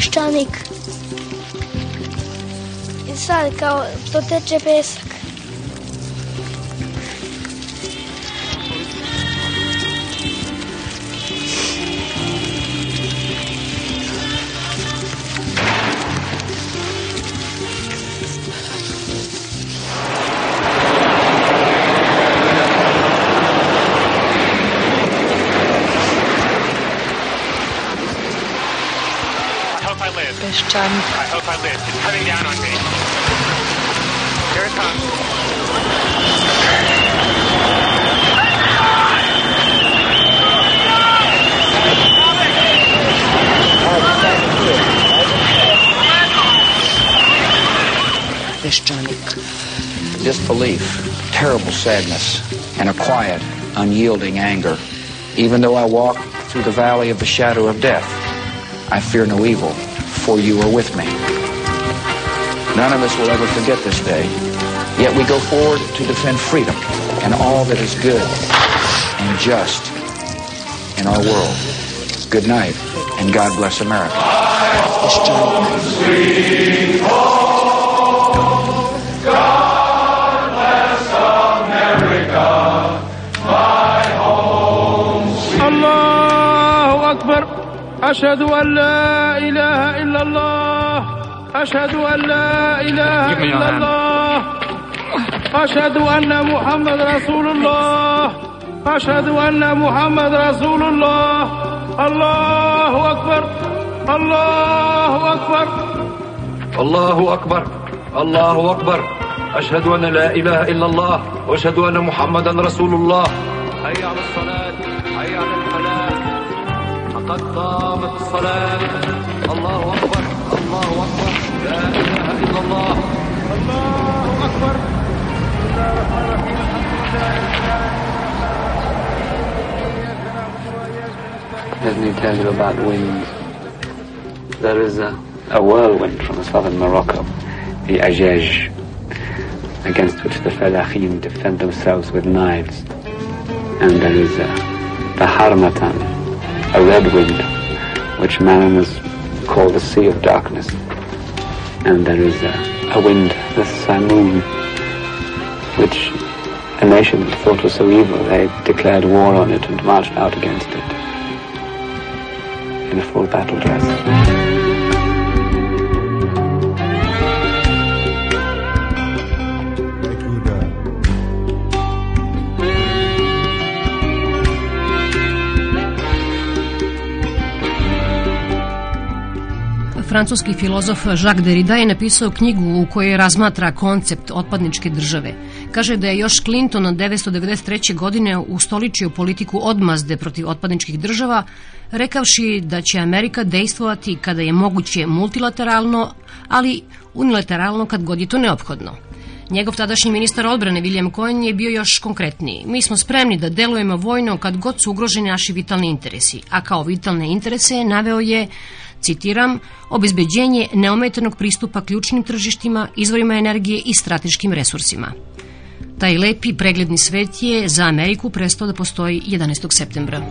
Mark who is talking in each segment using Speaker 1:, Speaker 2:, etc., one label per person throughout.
Speaker 1: Peščanik. I sad kao to teče pesak.
Speaker 2: I live.
Speaker 3: Um,
Speaker 2: I hope I live. It's coming down on me. Here it comes.
Speaker 3: Peščanik.
Speaker 4: disbelief, terrible sadness, and a quiet, unyielding anger. Even though I walk through the valley of the shadow of death, I fear no evil, before you were with me. None of us will ever forget this day, yet we go forward to defend freedom and all that is good and just in our world. Good night, and God bless America.
Speaker 5: It's John. أشهد أن لا إله إلا الله. أشهد أن لا إله إلا. الله. أشهد أن محمد رسول الله. أشهد أن محمد رسول الله. الله أكبر. الله أكبر.
Speaker 6: الله أكبر. الله أكبر. أشهد أن لا إله إلا الله. وأشهد أن محمدا رسول الله. حي على الصلاة. لقد قامت الصلاة الله أكبر الله أكبر لا إله إلا الله
Speaker 5: الله أكبر
Speaker 7: Let me tell you about wind. There is a, a whirlwind from southern Morocco, the Ajaj, against which the Falahim defend themselves with knives. And there is a, the Harmatan, a red wind, which mariners call the Sea of Darkness. And there is a, a wind, the Simoon, which a nation that thought was so evil, they declared war on it and marched out against it in a full battle dress.
Speaker 8: Francuski filozof Jacques Derrida je napisao knjigu u kojoj razmatra koncept otpadničke države. Kaže da je još Clinton od 1993. godine ustoličio politiku odmazde protiv otpadničkih država, rekavši da će Amerika dejstvovati kada je moguće multilateralno, ali unilateralno kad god je to neophodno. Njegov tadašnji ministar odbrane William Cohen je bio još konkretniji. Mi smo spremni da delujemo vojno kad god su ugroženi naši vitalni interesi, a kao vitalne interese naveo je citiram, obezbeđenje neometanog pristupa ključnim tržištima, izvorima energije i strateškim resursima. Taj lepi pregledni svet je za Ameriku prestao da postoji 11. septembra.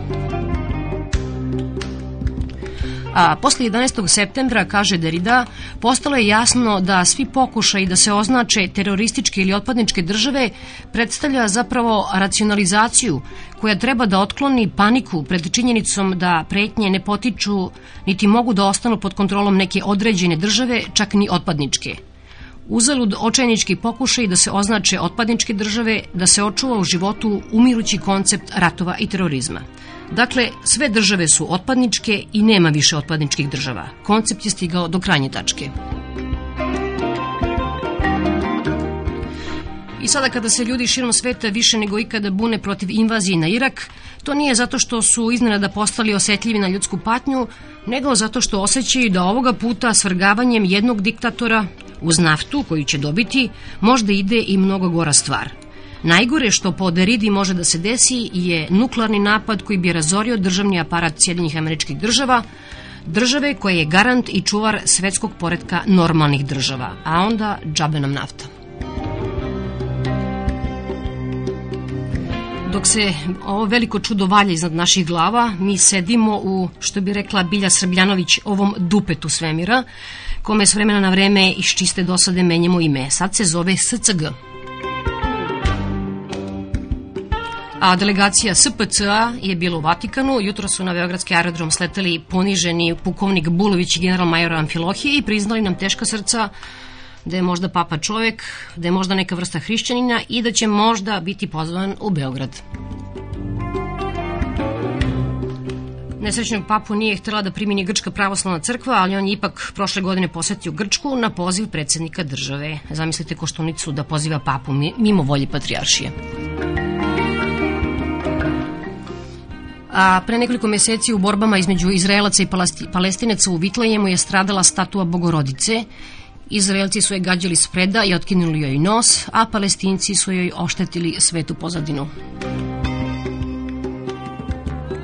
Speaker 8: A posle 11. septembra, kaže Derrida, postalo je jasno da svi pokušaj da se označe terorističke ili otpadničke države predstavlja zapravo racionalizaciju koja treba da otkloni paniku pred činjenicom da pretnje ne potiču niti mogu da ostanu pod kontrolom neke određene države, čak ni otpadničke. Uzalud očajnički pokušaj da se označe otpadničke države, da se očuva u životu umirući koncept ratova i terorizma. Dakle, sve države su otpadničke i nema više otpadničkih država. Koncept je stigao do krajnje tačke. I sada kada se ljudi širom sveta više nego ikada bune protiv invazije na Irak, to nije zato što su iznenada postali osetljivi na ljudsku patnju, nego zato što osjećaju da ovoga puta svrgavanjem jednog diktatora uz naftu koju će dobiti možda ide i mnogo gora stvar. Najgore što po Deridi može da se desi je nuklearni napad koji bi razorio državni aparat Sjedinjih američkih država, države koja je garant i čuvar svetskog poredka normalnih država, a onda džabe nam nafta. Dok se ovo veliko čudo valja iznad naših glava, mi sedimo u, što bi rekla Bilja Srbljanović, ovom dupetu svemira, kome s vremena na vreme iz čiste dosade menjamo ime. Sad se zove SCG. A delegacija SPCA je bila u Vatikanu. Jutro su na Beogradski aerodrom sleteli poniženi pukovnik Bulović i general major Amfilohije i priznali nam teška srca da je možda papa čovek, da je možda neka vrsta hrišćanina i da će možda biti pozvan u Beograd. Nesrećnog papu nije htela da primi ni Grčka pravoslavna crkva, ali on je ipak prošle godine posetio Grčku na poziv predsednika države. Zamislite koštunicu da poziva papu mimo volje patrijaršije. A pre nekoliko meseci u borbama između Izraelaca i Palestinaca u Vitlejemu je stradala statua Bogorodice Izraelci su je gađali spreda i otkinuli joj nos, a palestinci su joj oštetili svetu pozadinu.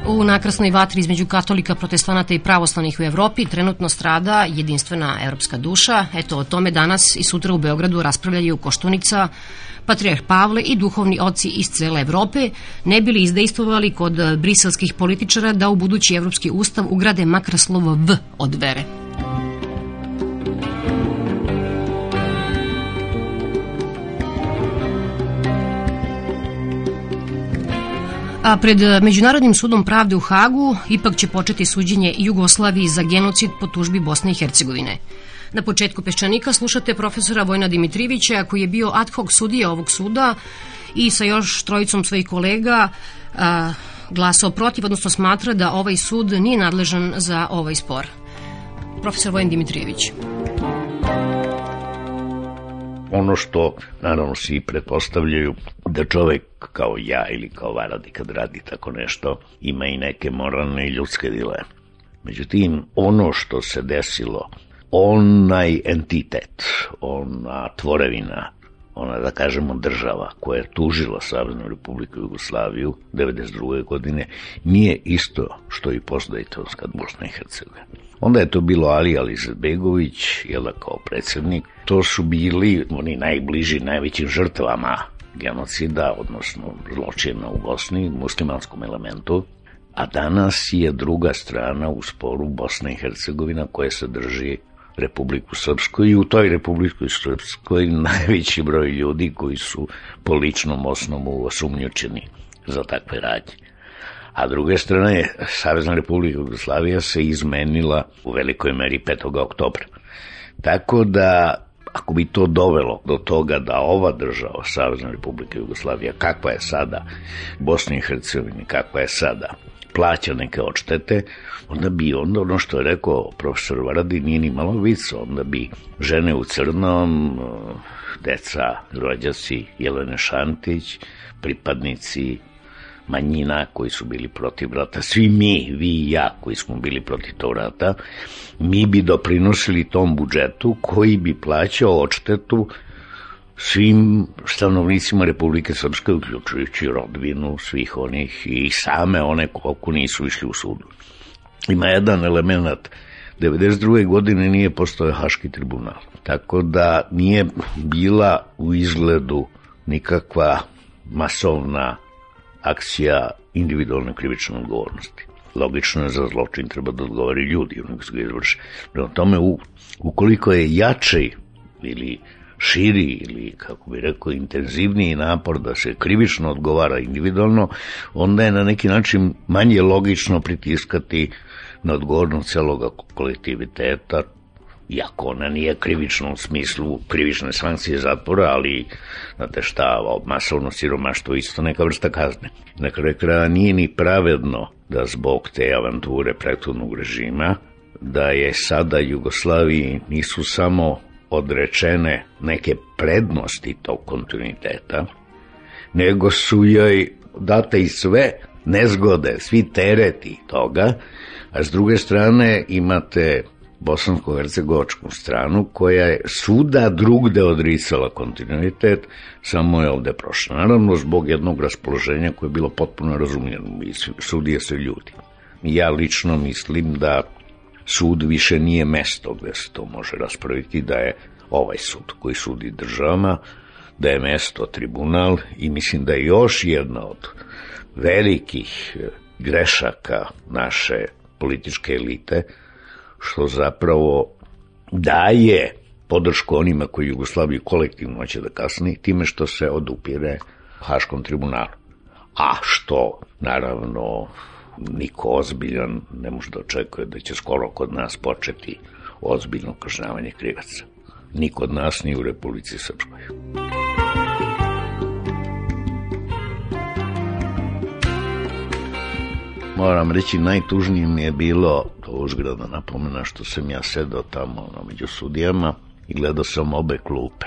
Speaker 8: U nakrasnoj vatri između katolika, protestanata i pravoslavnih u Evropi trenutno strada jedinstvena evropska duša. Eto, o tome danas i sutra u Beogradu raspravljaju Koštunica, Patrijarh Pavle i duhovni oci iz cele Evrope ne bili izdejstvovali kod briselskih političara da u budući evropski ustav ugrade makar slovo V od vere. A pred Međunarodnim sudom pravde u Hagu ipak će početi suđenje Jugoslaviji za genocid po tužbi Bosne i Hercegovine. Na početku Peščanika slušate profesora Vojna Dimitrivića koji je bio ad hoc sudija ovog suda i sa još trojicom svojih kolega a, glasao protiv, odnosno smatra da ovaj sud nije nadležan za ovaj spor. Profesor Vojn Dimitrijević
Speaker 3: ono što naravno svi pretpostavljaju da čovek kao ja ili kao Varadi kad radi tako nešto ima i neke moralne i ljudske dile. Međutim, ono što se desilo, onaj entitet, ona tvorevina, ona da kažemo država koja je tužila Saveznu Republiku Jugoslaviju 92. godine nije isto što i postdejtovska Bosna i Hercegovina. Onda je to bilo Ali Alizbegović, jela kao predsednik. To su bili oni najbliži, najvećim žrtvama genocida, odnosno zločina u Bosni, muslimanskom elementu. A danas je druga strana u sporu Bosna i Hercegovina koja se drži Republiku Srpsku i u toj Republiku Srpskoj najveći broj ljudi koji su po ličnom osnovu osumnjučeni za takve radnje a druge strane Savezna republika Jugoslavija se izmenila u velikoj meri 5. oktobra. Tako da ako bi to dovelo do toga da ova država, Savezna republika Jugoslavija, kakva je sada, Bosni i Hercegovini, kakva je sada, plaća neke odštete, onda bi onda ono što je rekao profesor Varadi nije ni malo vico, onda bi žene u crnom, deca, rođaci Jelene Šantić, pripadnici manjina koji su bili protiv rata, svi mi, vi i ja koji smo bili protiv tog rata, mi bi doprinosili tom budžetu koji bi plaćao odštetu svim stanovnicima Republike Srpske, uključujući rodbinu svih onih i same one koliko nisu išli u sudu. Ima jedan element 92. godine nije postoje Haški tribunal, tako da nije bila u izgledu nikakva masovna akcija individualne krivične odgovornosti. Logično je za zločin treba da odgovori ljudi, onog se ga izvrši. Prema tome, ukoliko je jači ili širi ili, kako bi rekao, intenzivniji napor da se krivično odgovara individualno, onda je na neki način manje logično pritiskati na odgovornost celog kolektiviteta, iako ona nije krivična u smislu krivične sankcije zatvora, ali znate šta, masovno siromaštvo isto neka vrsta kazne. Na kraju kraja nije ni pravedno da zbog te avanture prethodnog režima, da je sada Jugoslaviji nisu samo odrečene neke prednosti tog kontinuiteta, nego su joj date i sve nezgode, svi tereti toga, a s druge strane imate bosansko-hercegovačku stranu koja je svuda drugde odrisala kontinuitet, samo je ovde prošla. Naravno, zbog jednog raspoloženja koje je bilo potpuno razumljeno i sudije se ljudi. Ja lično mislim da sud više nije mesto gde se to može raspraviti, da je ovaj sud koji sudi državama, da je mesto tribunal i mislim da je još jedna od velikih grešaka naše političke elite, što zapravo daje podršku onima koji Jugoslaviju kolektivno hoće da kasni, time što se odupire Haškom tribunalu. A što, naravno, niko ozbiljan ne može da očekuje da će skoro kod nas početi ozbiljno kažnjavanje krivaca. Ni kod nas, ni u Republici Srpskoj. Moram reći, najtužnije mi je bilo to uzgrada napomena što sam ja sedao tamo ono, među sudijama i gledao sam obe klupe,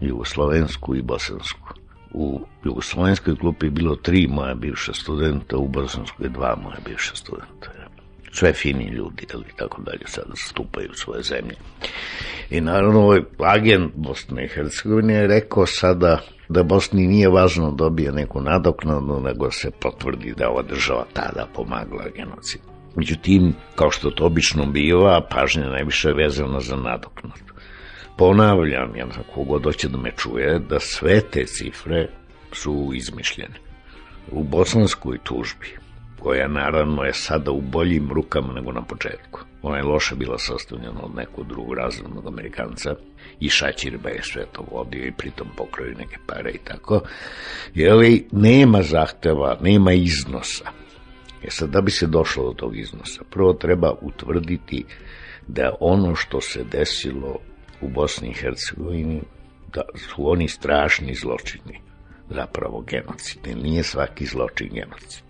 Speaker 3: jugoslovensku i bosansku. U jugoslovenskoj klupi bilo tri moja bivša studenta, u bosanskoj dva moja bivša studenta. Sve fini ljudi, ali tako dalje, sada stupaju u svoje zemlje. I naravno, ovaj agent Bosne i Hercegovine je rekao sada da Bosni nije važno da dobije neku nadoknadu, nego se potvrdi da ova država tada pomagala genocid. Međutim, kao što to obično biva, pažnja najviše je vezana za nadoknadu. Ponavljam, ja kogod hoće da me čuje, da sve te cifre su izmišljene. U bosanskoj tužbi, koja naravno je sada u boljim rukama nego na početku, ona je loše bila sastavljena od nekog drugog razrednog Amerikanca, i Šaćirba je sve to vodio i pritom pokroju neke pare i tako, jeli, nema zahteva, nema iznosa. E sad, da bi se došlo do tog iznosa, prvo treba utvrditi da ono što se desilo u Bosni i Hercegovini, da su oni strašni zločini, zapravo genocid. Nije svaki zločin genocid.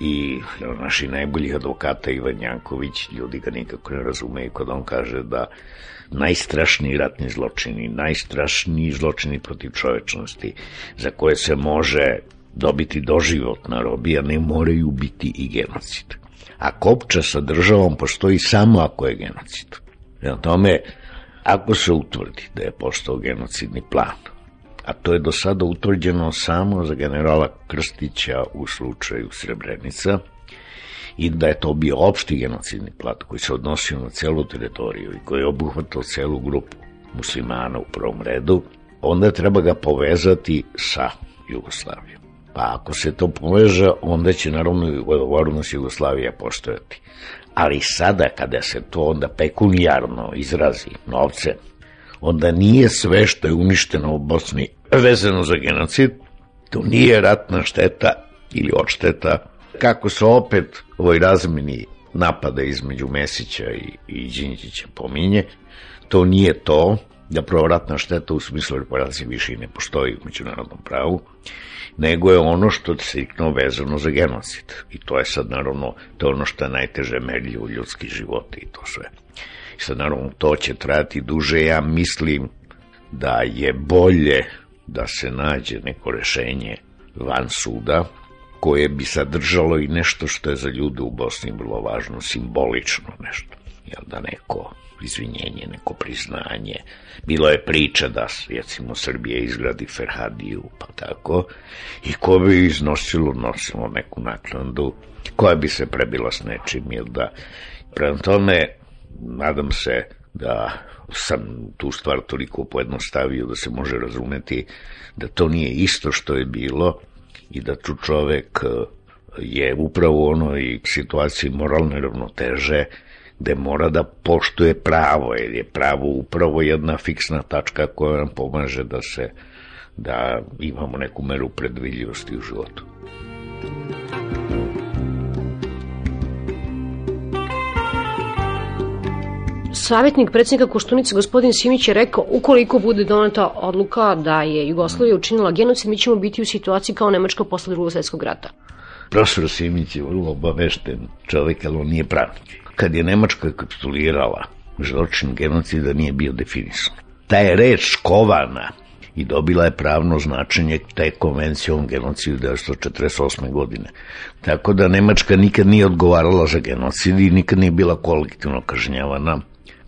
Speaker 3: I naši najbolji advokata Ivan Janković, ljudi ga nikako ne razumeju kod on kaže da najstrašniji ratni zločini, najstrašniji zločini protiv čovečnosti, za koje se može dobiti doživotna robija, ne moraju biti i genocid. A kopča sa državom postoji samo ako je genocid. Prema tome, ako se utvrdi da je postao genocidni plan, a to je do sada utvrđeno samo za generala Krstića u slučaju Srebrenica, i da je to bio opšti genocidni plan koji se odnosio na celu teritoriju i koji je obuhvatao celu grupu muslimana u prvom redu, onda treba ga povezati sa Jugoslavijom. Pa ako se to poveže, onda će naravno i odgovornost Jugoslavija postojati. Ali sada kada se to onda pekunijarno izrazi novce, onda nije sve što je uništeno u Bosni vezano za genocid, to nije ratna šteta ili odšteta, kako se opet ovoj razmeni napada između Mesića i, i Đinđića pominje, to nije to, da prvoratna šteta u smislu reparacije više i ne postoji u međunarodnom pravu, nego je ono što je strikno vezano za genocid. I to je sad naravno, to je ono što je najteže merljivo ljudski život i to sve. I sad naravno to će trajati duže, ja mislim da je bolje da se nađe neko rešenje van suda, koje bi sadržalo i nešto što je za ljude u Bosni vrlo važno, simbolično nešto. Jel da neko izvinjenje, neko priznanje. Bilo je priča da, recimo, Srbija izgradi Ferhadiju, pa tako, i ko bi iznosilo, nosilo neku naknadu, koja bi se prebila s nečim, jel da, prema tome, nadam se da sam tu stvar toliko pojednostavio da se može razumeti da to nije isto što je bilo i da tu čovek je upravo onoj situaciji moralne ravnoteže gde mora da poštuje pravo, jer je pravo upravo jedna fiksna tačka koja nam pomaže da se da imamo neku meru predvidljivosti u životu.
Speaker 8: Savjetnik predsjednika Koštunice, gospodin Simić, je rekao ukoliko bude doneta odluka da je Jugoslavija učinila genocid, mi ćemo biti u situaciji kao Nemačka posle drugog svetskog rata.
Speaker 3: Profesor Simić je vrlo obavešten čovjek, ali on nije pravnik kad je Nemačka kapitulirala, zločin genocida nije bio definisan. Ta je reč kovana i dobila je pravno značenje te konvencije o genocidu 1948. godine. Tako da Nemačka nikad nije odgovarala za genocid i nikad nije bila kolektivno kažnjavana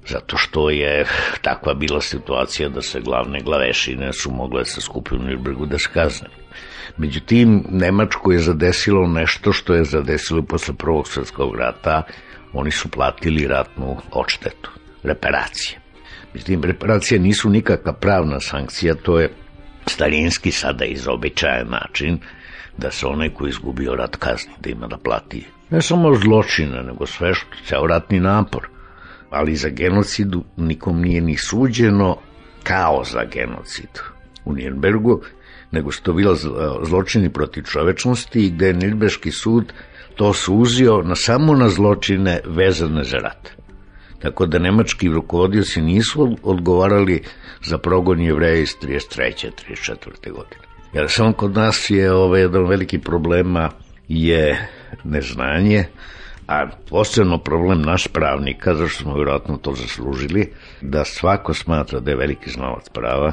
Speaker 3: zato što je takva bila situacija da se glavne glavešine su mogle se skupiti u Nürburgu da se kazne. Međutim, Nemačko je zadesilo nešto što je zadesilo posle Prvog svetskog rata, oni su platili ratnu odštetu, reparacije. Mislim, reparacije nisu nikakva pravna sankcija, to je starinski sada izobičajan način da se onaj ko izgubio rat kazni, da ima da plati ne samo zločine, nego sve što, ceo ratni napor. Ali za genocidu nikom nije ni suđeno kao za genocid u Nirnbergu, nego su to bilo zločini protiv čovečnosti gde je Nirnberški sud to suzio na samo na zločine vezane za rat. Tako da nemački rukovodioci nisu odgovarali za progon jevreja iz 33. 34. godine. Jer samo kod nas je ovaj, jedan veliki problema je neznanje, a posebno problem naš pravnika, zašto smo vjerojatno to zaslužili, da svako smatra da je veliki znalac prava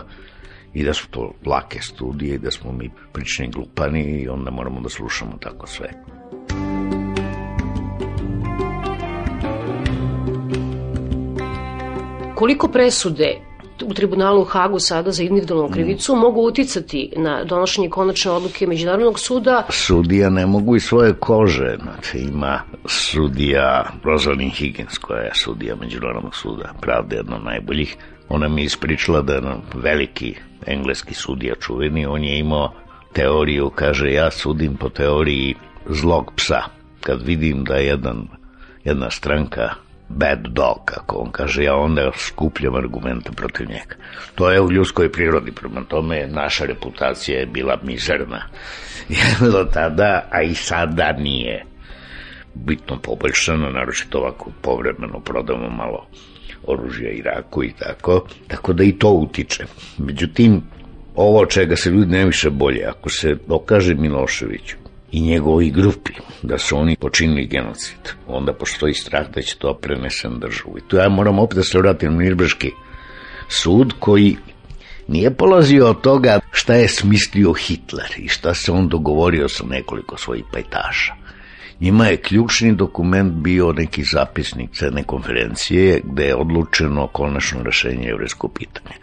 Speaker 3: i da su to lake studije i da smo mi prični glupani i onda moramo da slušamo tako sve.
Speaker 8: Koliko presude u tribunalu u Hagu sada za individualnu krivicu mm. mogu uticati na donošenje konačne odluke Međunarodnog suda?
Speaker 3: Sudija ne mogu i svoje kože. Znači, ima sudija Rosalind Higgins, koja je sudija Međunarodnog suda, pravda jedna od najboljih. Ona mi ispričala da je veliki engleski sudija čuveni, on je imao teoriju, kaže, ja sudim po teoriji zlog psa. Kad vidim da jedan, jedna stranka bad dog, kako on kaže, ja onda skupljam argumente protiv njega. To je u ljudskoj prirodi, prema tome naša reputacija je bila mizerna. Do tada, a i sada nije bitno poboljšana, naročito ovako povremeno prodamo malo oružja Iraku i tako, tako da i to utiče. Međutim, ovo čega se ljudi najviše bolje, ako se dokaže Miloševiću i njegovoj grupi da su oni počinili genocid, onda postoji strah da će to prenesen državu. I tu ja moram opet da se vratim na Nirbrški sud koji nije polazio od toga šta je smislio Hitler i šta se on dogovorio sa nekoliko svojih pajtaša. Njima je ključni dokument bio neki zapisnik cene konferencije gde je odlučeno konačno rešenje jevrijsko pitanje.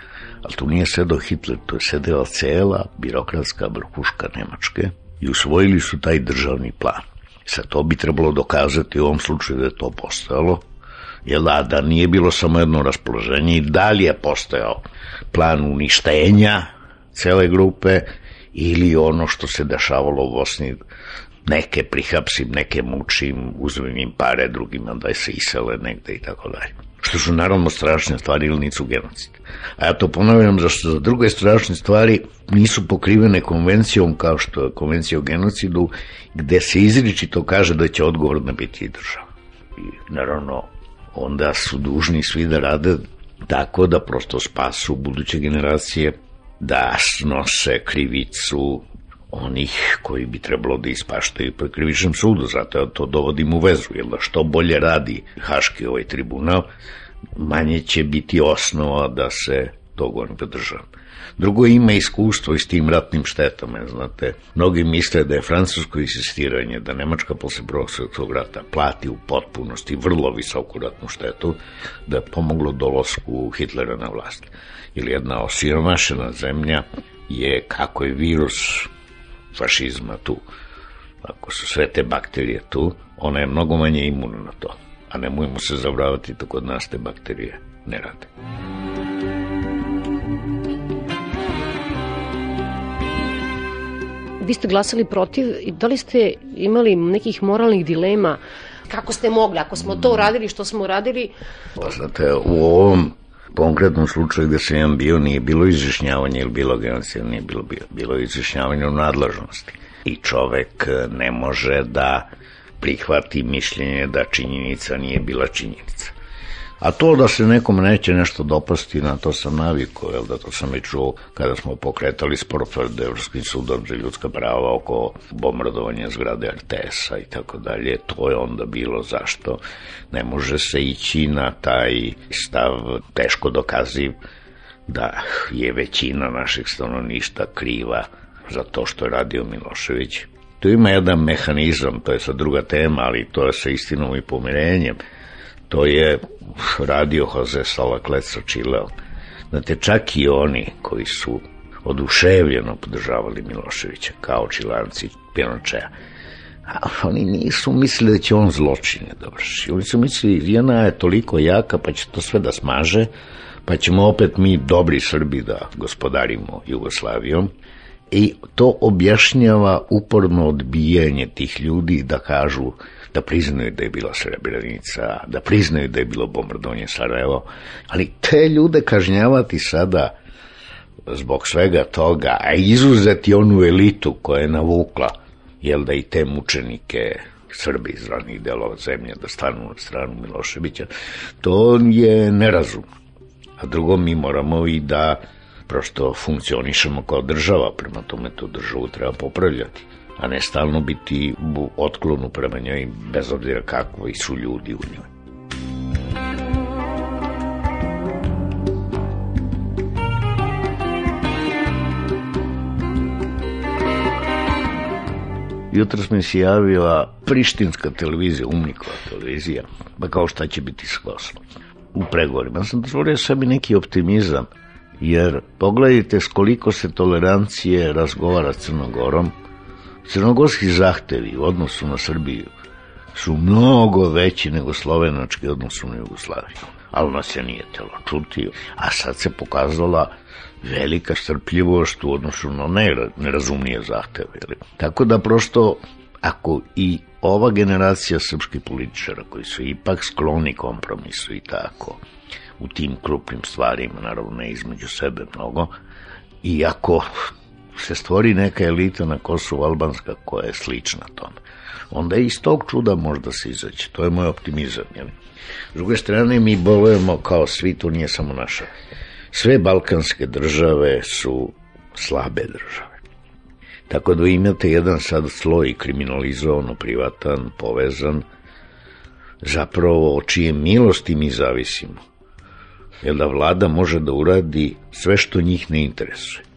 Speaker 3: Ali tu nije sedao Hitler, tu je sedela cela birokratska vrhuška Nemačke, i usvojili su taj državni plan. Sad to bi trebalo dokazati u ovom slučaju da je to postojalo, jer da, da nije bilo samo jedno raspoloženje i da li je postojao plan uništenja cele grupe ili ono što se dešavalo u Bosni neke prihapsim, neke mučim, uzmem im pare, drugima da se isele negde i tako dalje. Što su naravno strašne stvari ili nisu genocid. A ja to ponavljam zašto za druge strašne stvari nisu pokrivene konvencijom kao što je konvencija o genocidu gde se izričito kaže da će odgovorna biti država. I naravno onda su dužni svi da rade tako da prosto spasu buduće generacije da snose krivicu onih koji bi trebalo da ispaštaju po krivičnom sudu, zato ja to dovodim u vezu, jer da što bolje radi Haški ovaj tribunal, manje će biti osnova da se tog on podržava. Drugo ima iskustvo i s tim ratnim štetama, znate. Mnogi misle da je francusko insistiranje da Nemačka posle prvog svjetskog rata plati u potpunosti vrlo visoku ratnu štetu, da je pomoglo dolosku Hitlera na vlast. Ili jedna osiromašena zemlja je kako je virus fašizma tu, ako su sve te bakterije tu, ona je mnogo manje imuna na to. A nemojmo se zavravati da kod nas te bakterije ne rade.
Speaker 8: Vi ste glasali protiv i da li ste imali nekih moralnih dilema kako ste mogli, ako smo to uradili, što smo uradili?
Speaker 3: Pa, znate, u ovom konkretnom slučaju gde sam ja bio nije bilo izjašnjavanje ili bilo genocida, nije bilo, bilo, bilo izjašnjavanje u nadležnosti. I čovek ne može da prihvati mišljenje da činjenica nije bila činjenica. A to da se nekom neće nešto dopasti, na to sam navikao, jel da to sam već čuo kada smo pokretali spor pred Evropskim sudom za ljudska prava oko bombardovanja zgrade RTS-a i tako dalje. To je onda bilo zašto ne može se ići na taj stav teško dokaziv da je većina naših stanovništa kriva za to što je radio Milošević. Tu ima jedan mehanizam, to je sad druga tema, ali to je sa istinom i pomirenjem, to je radio Jose Salaklet sa Čileo. Znate, čak i oni koji su oduševljeno podržavali Miloševića, kao čilanci Pinočeja, a oni nisu mislili da će on zločine dovrši. Oni su mislili, Vijana je toliko jaka, pa će to sve da smaže, pa ćemo opet mi, dobri Srbi, da gospodarimo Jugoslavijom. I to objašnjava uporno odbijanje tih ljudi da kažu da priznaju da je bila Srebrenica, da priznaju da je bilo bombardovanje Sarajevo, ali te ljude kažnjavati sada zbog svega toga, a izuzeti onu elitu koja je navukla, jel da i te mučenike Srbi iz ranih delova zemlje da stanu na stranu Miloševića, to je nerazum. A drugo, mi moramo i da prosto funkcionišemo kao država, prema tome tu državu treba popravljati, a ne stalno biti u otklonu prema njoj, bez obzira kakvi su ljudi u njoj. Jutros mi se javila prištinska televizija, Umnikova televizija, pa kao šta će biti s. U pregovorima sam dozvolio sebi neki optimizam, jer pogledajte s koliko se tolerancije razgovara Crnogorom. Crnogorski zahtevi u odnosu na Srbiju su mnogo veći nego slovenački odnosu na Jugoslaviju. Ali nas je nije telo čuti, a sad se pokazala velika strpljivost u odnosu na nerazumnije zahteve. Tako da prosto, ako i ova generacija srpskih političara koji su ipak skloni kompromisu i tako, u tim krupnim stvarima, naravno ne između sebe mnogo, i ako se stvori neka elita na Kosovu albanska koja je slična tome, onda iz tog čuda možda se izaći. To je moj optimizam. Jel? S druge strane, mi bolujemo kao svi, to nije samo naša Sve balkanske države su slabe države. Tako da imate jedan sad sloj kriminalizovano, privatan, povezan, zapravo o čije milosti mi zavisimo. Jer da vlada može da uradi sve što njih ne interesuje.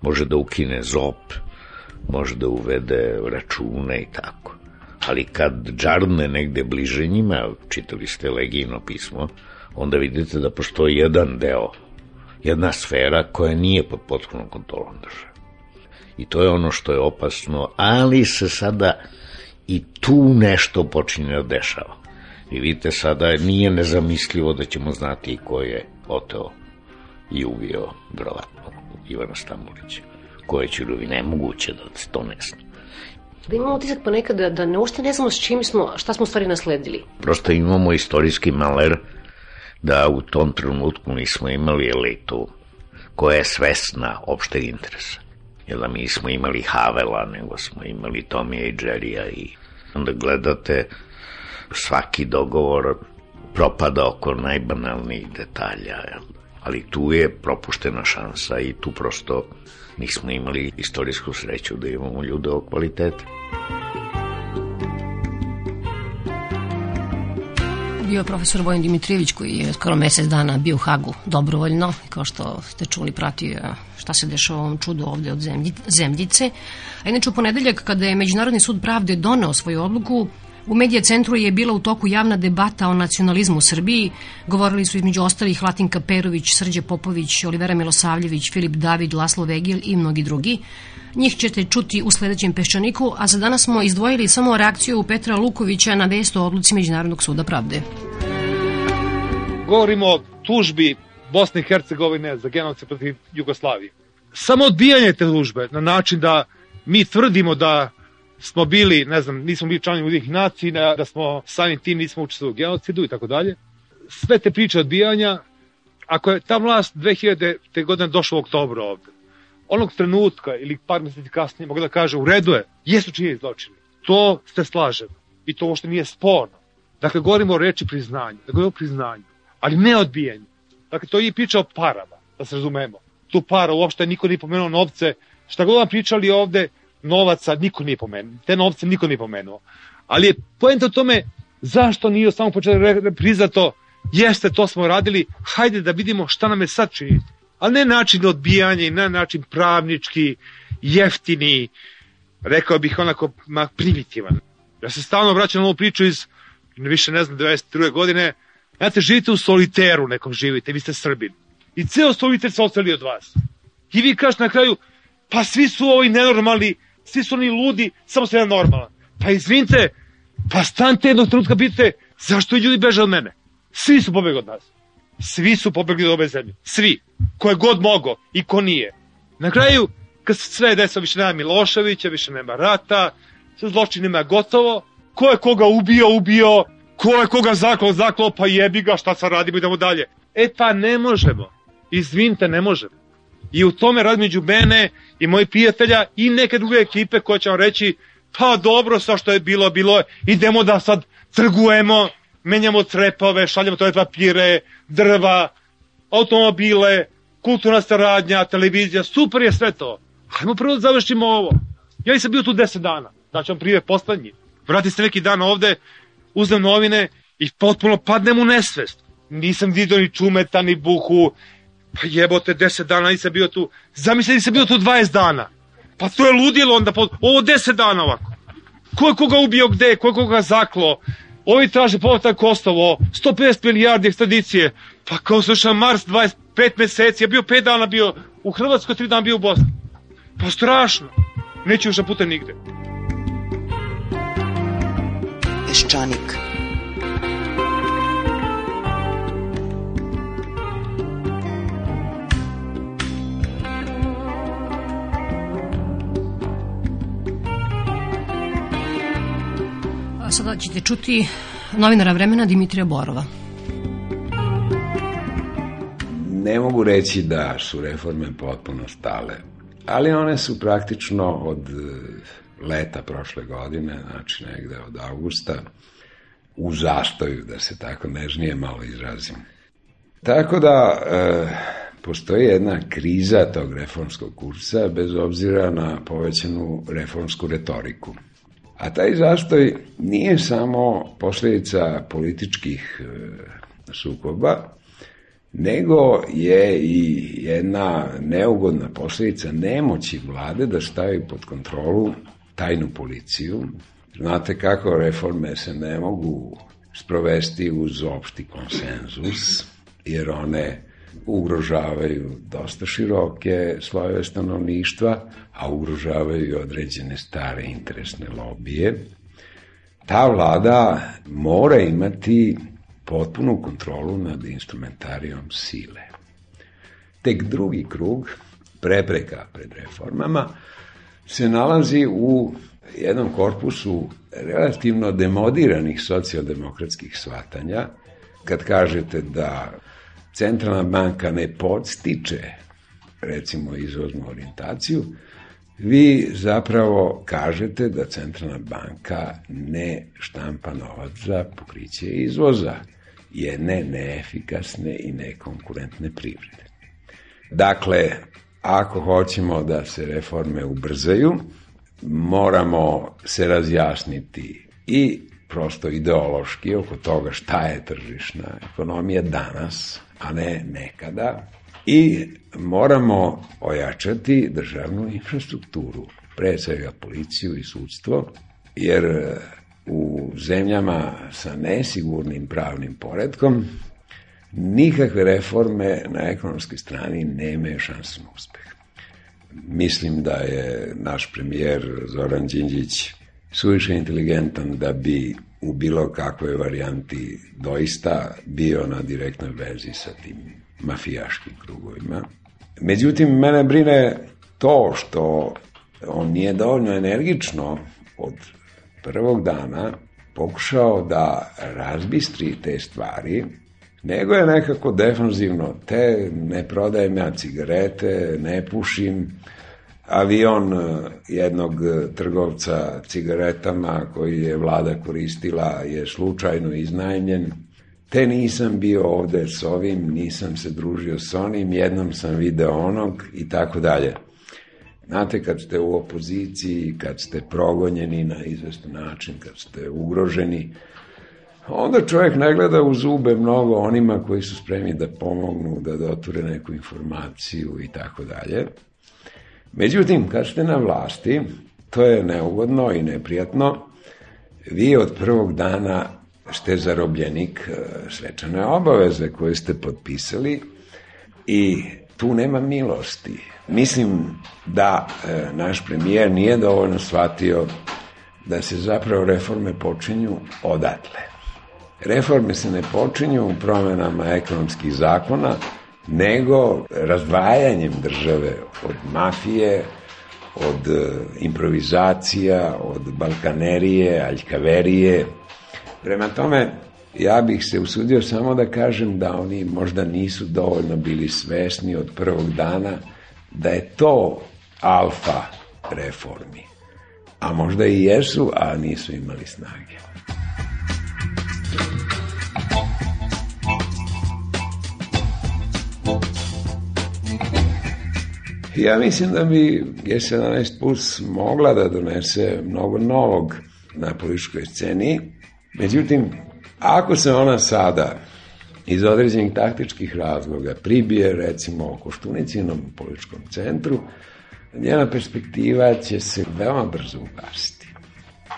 Speaker 3: Može da ukine ZOP, može da uvede račune i tako. Ali kad džarne negde bliže njima, čitali ste Legijino pismo, onda vidite da postoji jedan deo jedna sfera koja nije pod potpunom kontrolom države. I to je ono što je opasno, ali se sada i tu nešto počinje da dešava. I vidite sada nije nezamislivo da ćemo znati ko je oteo i ubio verovatno Ivana Stambulića. Koje će ljudi nemoguće da se to ne zna.
Speaker 8: Da imamo utisak ponekad da, da ne ušte ne znamo s čim smo, šta smo stvari nasledili.
Speaker 3: Prosto imamo istorijski maler da u tom trenutku nismo imali elitu koja je svesna opšteg interesa. Jer da mi smo imali Havela, nego smo imali Tomija i Džerija i onda gledate svaki dogovor propada oko najbanalnijih detalja, ali tu je propuštena šansa i tu prosto nismo imali istorijsku sreću da imamo ljude o kvalitete.
Speaker 8: bio profesor Vojin Dimitrijević koji je skoro mesec dana bio u Hagu dobrovoljno, kao što ste čuli pratio šta se dešava ovom čudu ovde od zemljice. A inače u ponedeljak kada je Međunarodni sud pravde doneo svoju odluku, U Medija centru je bila u toku javna debata o nacionalizmu u Srbiji. Govorili su između ostalih Latinka Perović, Srđe Popović, Olivera Milosavljević, Filip David, Laslo Vegil i mnogi drugi. Njih ćete čuti u sledećem peščaniku, a za danas smo izdvojili samo reakciju Petra Lukovića na vest o odluci Međunarodnog suda pravde.
Speaker 9: Govorimo o tužbi Bosne i Hercegovine za genocid protiv Jugoslavije. Samo odbijanje te tužbe na način da mi tvrdimo da smo bili, ne znam, nismo bili članovi udih nacija, da smo samim tim nismo učestvovali u genocidu i tako dalje. Sve te priče odbijanja, ako je ta vlast 2000. godine došla u oktobru ovde, onog trenutka ili par meseci kasnije mogu da kaže u redu je, jesu čini zločini. To se slažem i to uopšte nije sporno. Dakle, govorimo o reči priznanja, da govorimo o priznanju, ali ne odbijanju. Dakle, to je i priča o parama, da se razumemo. Tu para uopšte niko nije pomenuo novce. Šta god vam pričali ovde, novaca niko nije pomenuo. Te novce niko nije pomenuo. Ali je poenta u tome zašto nije samo početak priznato jeste, to smo radili, hajde da vidimo šta nam je sad činiti. Ali ne način odbijanja i ne način pravnički, jeftini, rekao bih onako ma, primitivan. Ja se stalno vraćam na ovu priču iz, više ne znam, 92. godine. Znate, živite u soliteru nekom živite, vi ste Srbin. I ceo soliter se ostali od vas. I vi kažete na kraju, pa svi su ovi nenormalni, svi su oni ludi, samo se jedan normalan. Pa izvinite, pa stanite jednog trenutka, pitite, zašto ljudi beže od mene? Svi su pobegli od nas. Svi su pobegli od ove zemlje. Svi. Ko je god mogo i ko nije. Na kraju, kad se sve desilo, više nema Miloševića, više nema rata, sve zločinima je gotovo, ko je koga ubio, ubio, ko je koga zaklao, zaklao, pa jebi ga, šta sad radimo, idemo dalje. E pa ne možemo, izvinite, ne možemo. I u tome rad među mene i mojih prijatelja i neke druge ekipe koje će vam reći pa dobro sa što je bilo, bilo idemo da sad trgujemo, menjamo trepove, šaljamo toalet papire, drva, automobile, kulturna saradnja, televizija, super je sve to. Hajmo prvo da završimo ovo. Ja nisam bio tu 10 dana, da ću vam prije poslednji. Vrati se neki dan ovde, uzem novine i potpuno padnem u nesvest. Nisam vidio ni čumeta, ni buhu. Pa jebote, 10 dana nisam bio tu. Zamisli nisam bio tu 20 dana. Pa to je ludilo onda, po, ovo 10 dana ovako. Ko je koga ubio gde, ko je koga zaklo, Ovi traže povratak Kosovo, 150 milijardi ekstradicije. Pa kao slušam Mars 25 meseci, ja bio 5 dana bio u Hrvatskoj, 3 dana bio u Bosni. Pa strašno. Neću još da putem nigde.
Speaker 10: Peščanik.
Speaker 8: Sada ćete čuti novinara vremena Dimitrija Borova.
Speaker 11: Ne mogu reći da su reforme potpuno stale, ali one su praktično od eh, leta prošle godine, znači negde od augusta, u zastoju, da se tako nežnije malo izrazim. Tako da e, postoji jedna kriza tog reformskog kursa bez obzira na povećanu reformsku retoriku. A taj zastoj nije samo posljedica političkih e, sukoba, nego je i jedna neugodna posljedica nemoći vlade da stavi pod kontrolu tajnu policiju. Znate kako reforme se ne mogu sprovesti uz opšti konsenzus, jer one ugrožavaju dosta široke slojeve stanovništva, a ugrožavaju određene stare interesne lobije. Ta vlada mora imati potpunu kontrolu nad instrumentarijom sile. Tek drugi krug prepreka pred reformama se nalazi u jednom korpusu relativno demodiranih socijaldemokratskih svatanja, kad kažete da centralna banka ne podstiče recimo izvoznu orijentaciju, vi zapravo kažete da centralna banka ne štampa novac za pokriće izvoza jedne neefikasne i nekonkurentne privrede. Dakle, ako hoćemo da se reforme ubrzaju, moramo se razjasniti i prosto ideološki oko toga šta je tržišna ekonomija danas, a ne nekada. I moramo ojačati državnu infrastrukturu, pre svega policiju i sudstvo, jer e, u zemljama sa nesigurnim pravnim poredkom nikakve reforme na ekonomskoj strani nemaju šansu na uspeh. Mislim da je naš premijer Zoran Đinđić suviše inteligentan da bi u bilo kakvoj varijanti doista bio na direktnoj vezi sa tim mafijaškim krugovima. Međutim, mene brine to što on nije dovoljno energično od prvog dana pokušao da razbistri te stvari, nego je nekako defanzivno, te ne prodajem ja cigarete, ne pušim, avion e, jednog e, trgovca cigaretama koji je vlada koristila je slučajno iznajmljen. Te nisam bio ovde s ovim, nisam se družio s onim, jednom sam video onog i tako dalje. Znate, kad ste u opoziciji, kad ste progonjeni na izvestan način, kad ste ugroženi, onda čovjek ne gleda u zube mnogo onima koji su spremni da pomognu, da doture neku informaciju i tako dalje. Međutim, kad ste na vlasti, to je neugodno i neprijatno, vi od prvog dana ste zarobljenik e, svečane obaveze koje ste potpisali i tu nema milosti. Mislim da e, naš premijer nije dovoljno shvatio da se zapravo reforme počinju odatle. Reforme se ne počinju promenama ekonomskih zakona, nego razdvajanjem države od mafije, od e, improvizacija, od balkanerije, aljkaverije. Prema tome, ja bih se usudio samo da kažem da oni možda nisu dovoljno bili svesni od prvog dana da je to alfa reformi. A možda i jesu, a nisu imali snage. Ja mislim da bi G17 Plus mogla da donese mnogo novog na političkoj sceni. Međutim, ako se ona sada iz određenih taktičkih razloga pribije recimo Koštunicinom političkom centru, njena perspektiva će se veoma brzo ugasiti.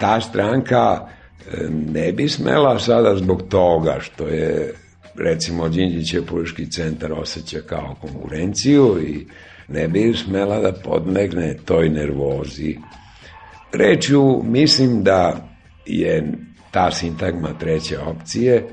Speaker 11: Ta stranka e, ne bi smela sada zbog toga što je recimo Đinđićev politički centar osjeća kao konkurenciju i ne bi smela da podmegne toj nervozi. Reću, mislim da je ta sintagma treće opcije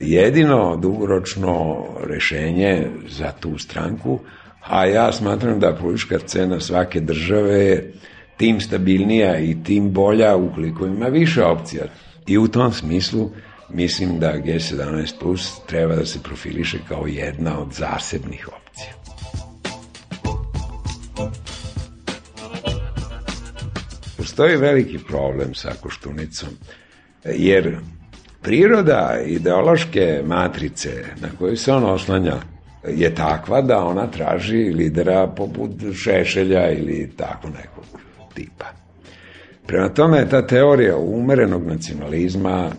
Speaker 11: jedino dugoročno rešenje za tu stranku, a ja smatram da politička cena svake države je tim stabilnija i tim bolja ukoliko ima više opcija. I u tom smislu mislim da G17 Plus treba da se profiliše kao jedna od zasebnih opcija. Postoji veliki problem sa Koštunicom, jer priroda ideološke matrice na koju se on oslanja je takva da ona traži lidera poput Šešelja ili tako nekog tipa. Prema tome, ta teorija umerenog nacionalizma,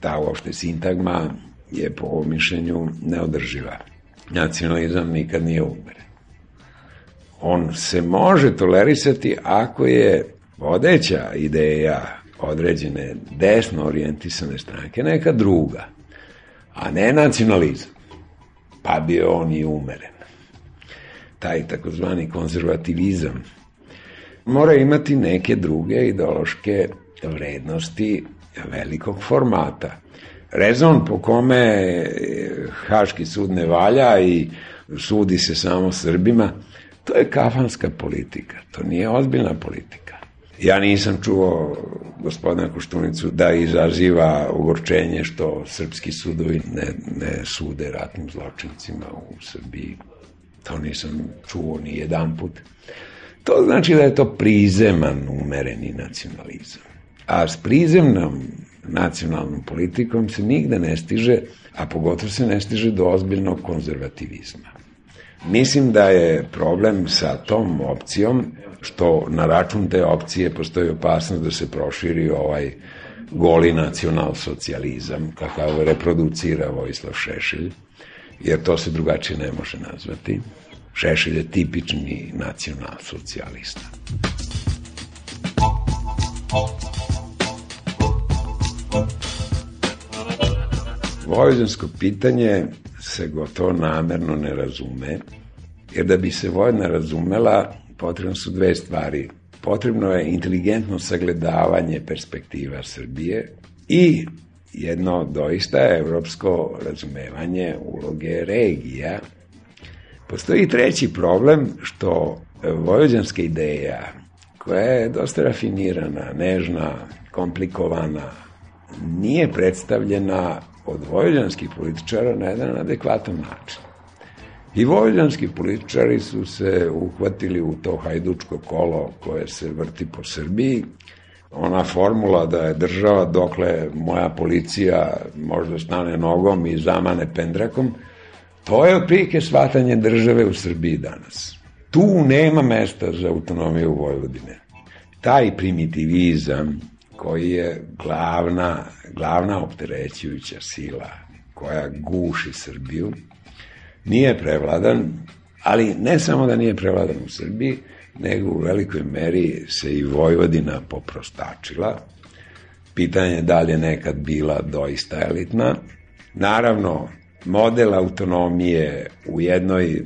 Speaker 11: ta uopšte sintagma, je po ovom mišljenju neodrživa. Nacionalizam nikad nije umeren. On se može tolerisati ako je vodeća ideja određene desno orijentisane stranke neka druga, a ne nacionalizam pa bio on i umeren. Taj takozvani konzervativizam mora imati neke druge ideološke vrednosti velikog formata. Rezon po kome Haški sud ne valja i sudi se samo Srbima, to je kafanska politika, to nije ozbiljna politika. Ja nisam čuo gospodina Koštunicu da izaziva ugorčenje što srpski sudovi ne, ne sude ratnim zločincima u Srbiji. To nisam čuo ni jedan put. To znači da je to prizeman umereni nacionalizam. A s prizemnom nacionalnom politikom se nigde ne stiže, a pogotovo se ne stiže do ozbiljnog konzervativizma. Mislim da je problem sa tom opcijom što na račun te opcije postoji opasnost da se proširi ovaj goli nacional-socijalizam, kakav reproducira Vojislav Šešelj, jer to se drugačije ne može nazvati. Šešelj je tipični nacional-socijalista. Vojvođansko pitanje se gotovo namerno ne razume, jer da bi se Vojvodina razumela, potrebno su dve stvari. Potrebno je inteligentno sagledavanje perspektiva Srbije i jedno doista evropsko razumevanje uloge regija. Postoji treći problem što vojvođanska ideja, koja je dosta rafinirana, nežna, komplikovana, nije predstavljena od vojvođanskih političara na jedan adekvatan način. I vojvođanski političari su se uhvatili u to hajdučko kolo koje se vrti po Srbiji. Ona formula da je država dokle moja policija možda stane nogom i zamane pendrakom, to je otprilike shvatanje države u Srbiji danas. Tu nema mesta za autonomiju Vojvodine. Taj primitivizam koji je glavna, glavna opterećujuća sila koja guši Srbiju, nije prevladan, ali ne samo da nije prevladan u Srbiji, nego u velikoj meri se i Vojvodina poprostačila. Pitanje je da li je nekad bila doista elitna. Naravno, model autonomije u jednoj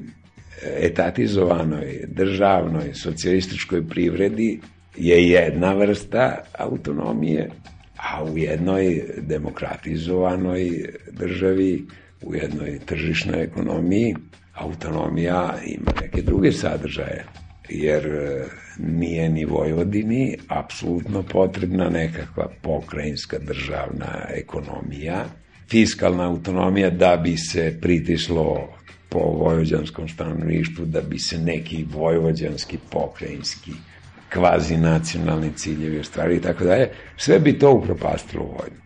Speaker 11: etatizovanoj, državnoj, socijalističkoj privredi je jedna vrsta autonomije, a u jednoj demokratizovanoj državi u jednoj tržišnoj ekonomiji autonomija ima neke druge sadržaje. jer e, nije ni Vojvodini apsolutno potrebna nekakva pokrajinska državna ekonomija, fiskalna autonomija da bi se pritislo po vojvođanskom stanovništvu, da bi se neki vojvođanski pokrajinski kvazi nacionalni ciljevi ostvarili i tako dalje, sve bi to upropastilo vojnu.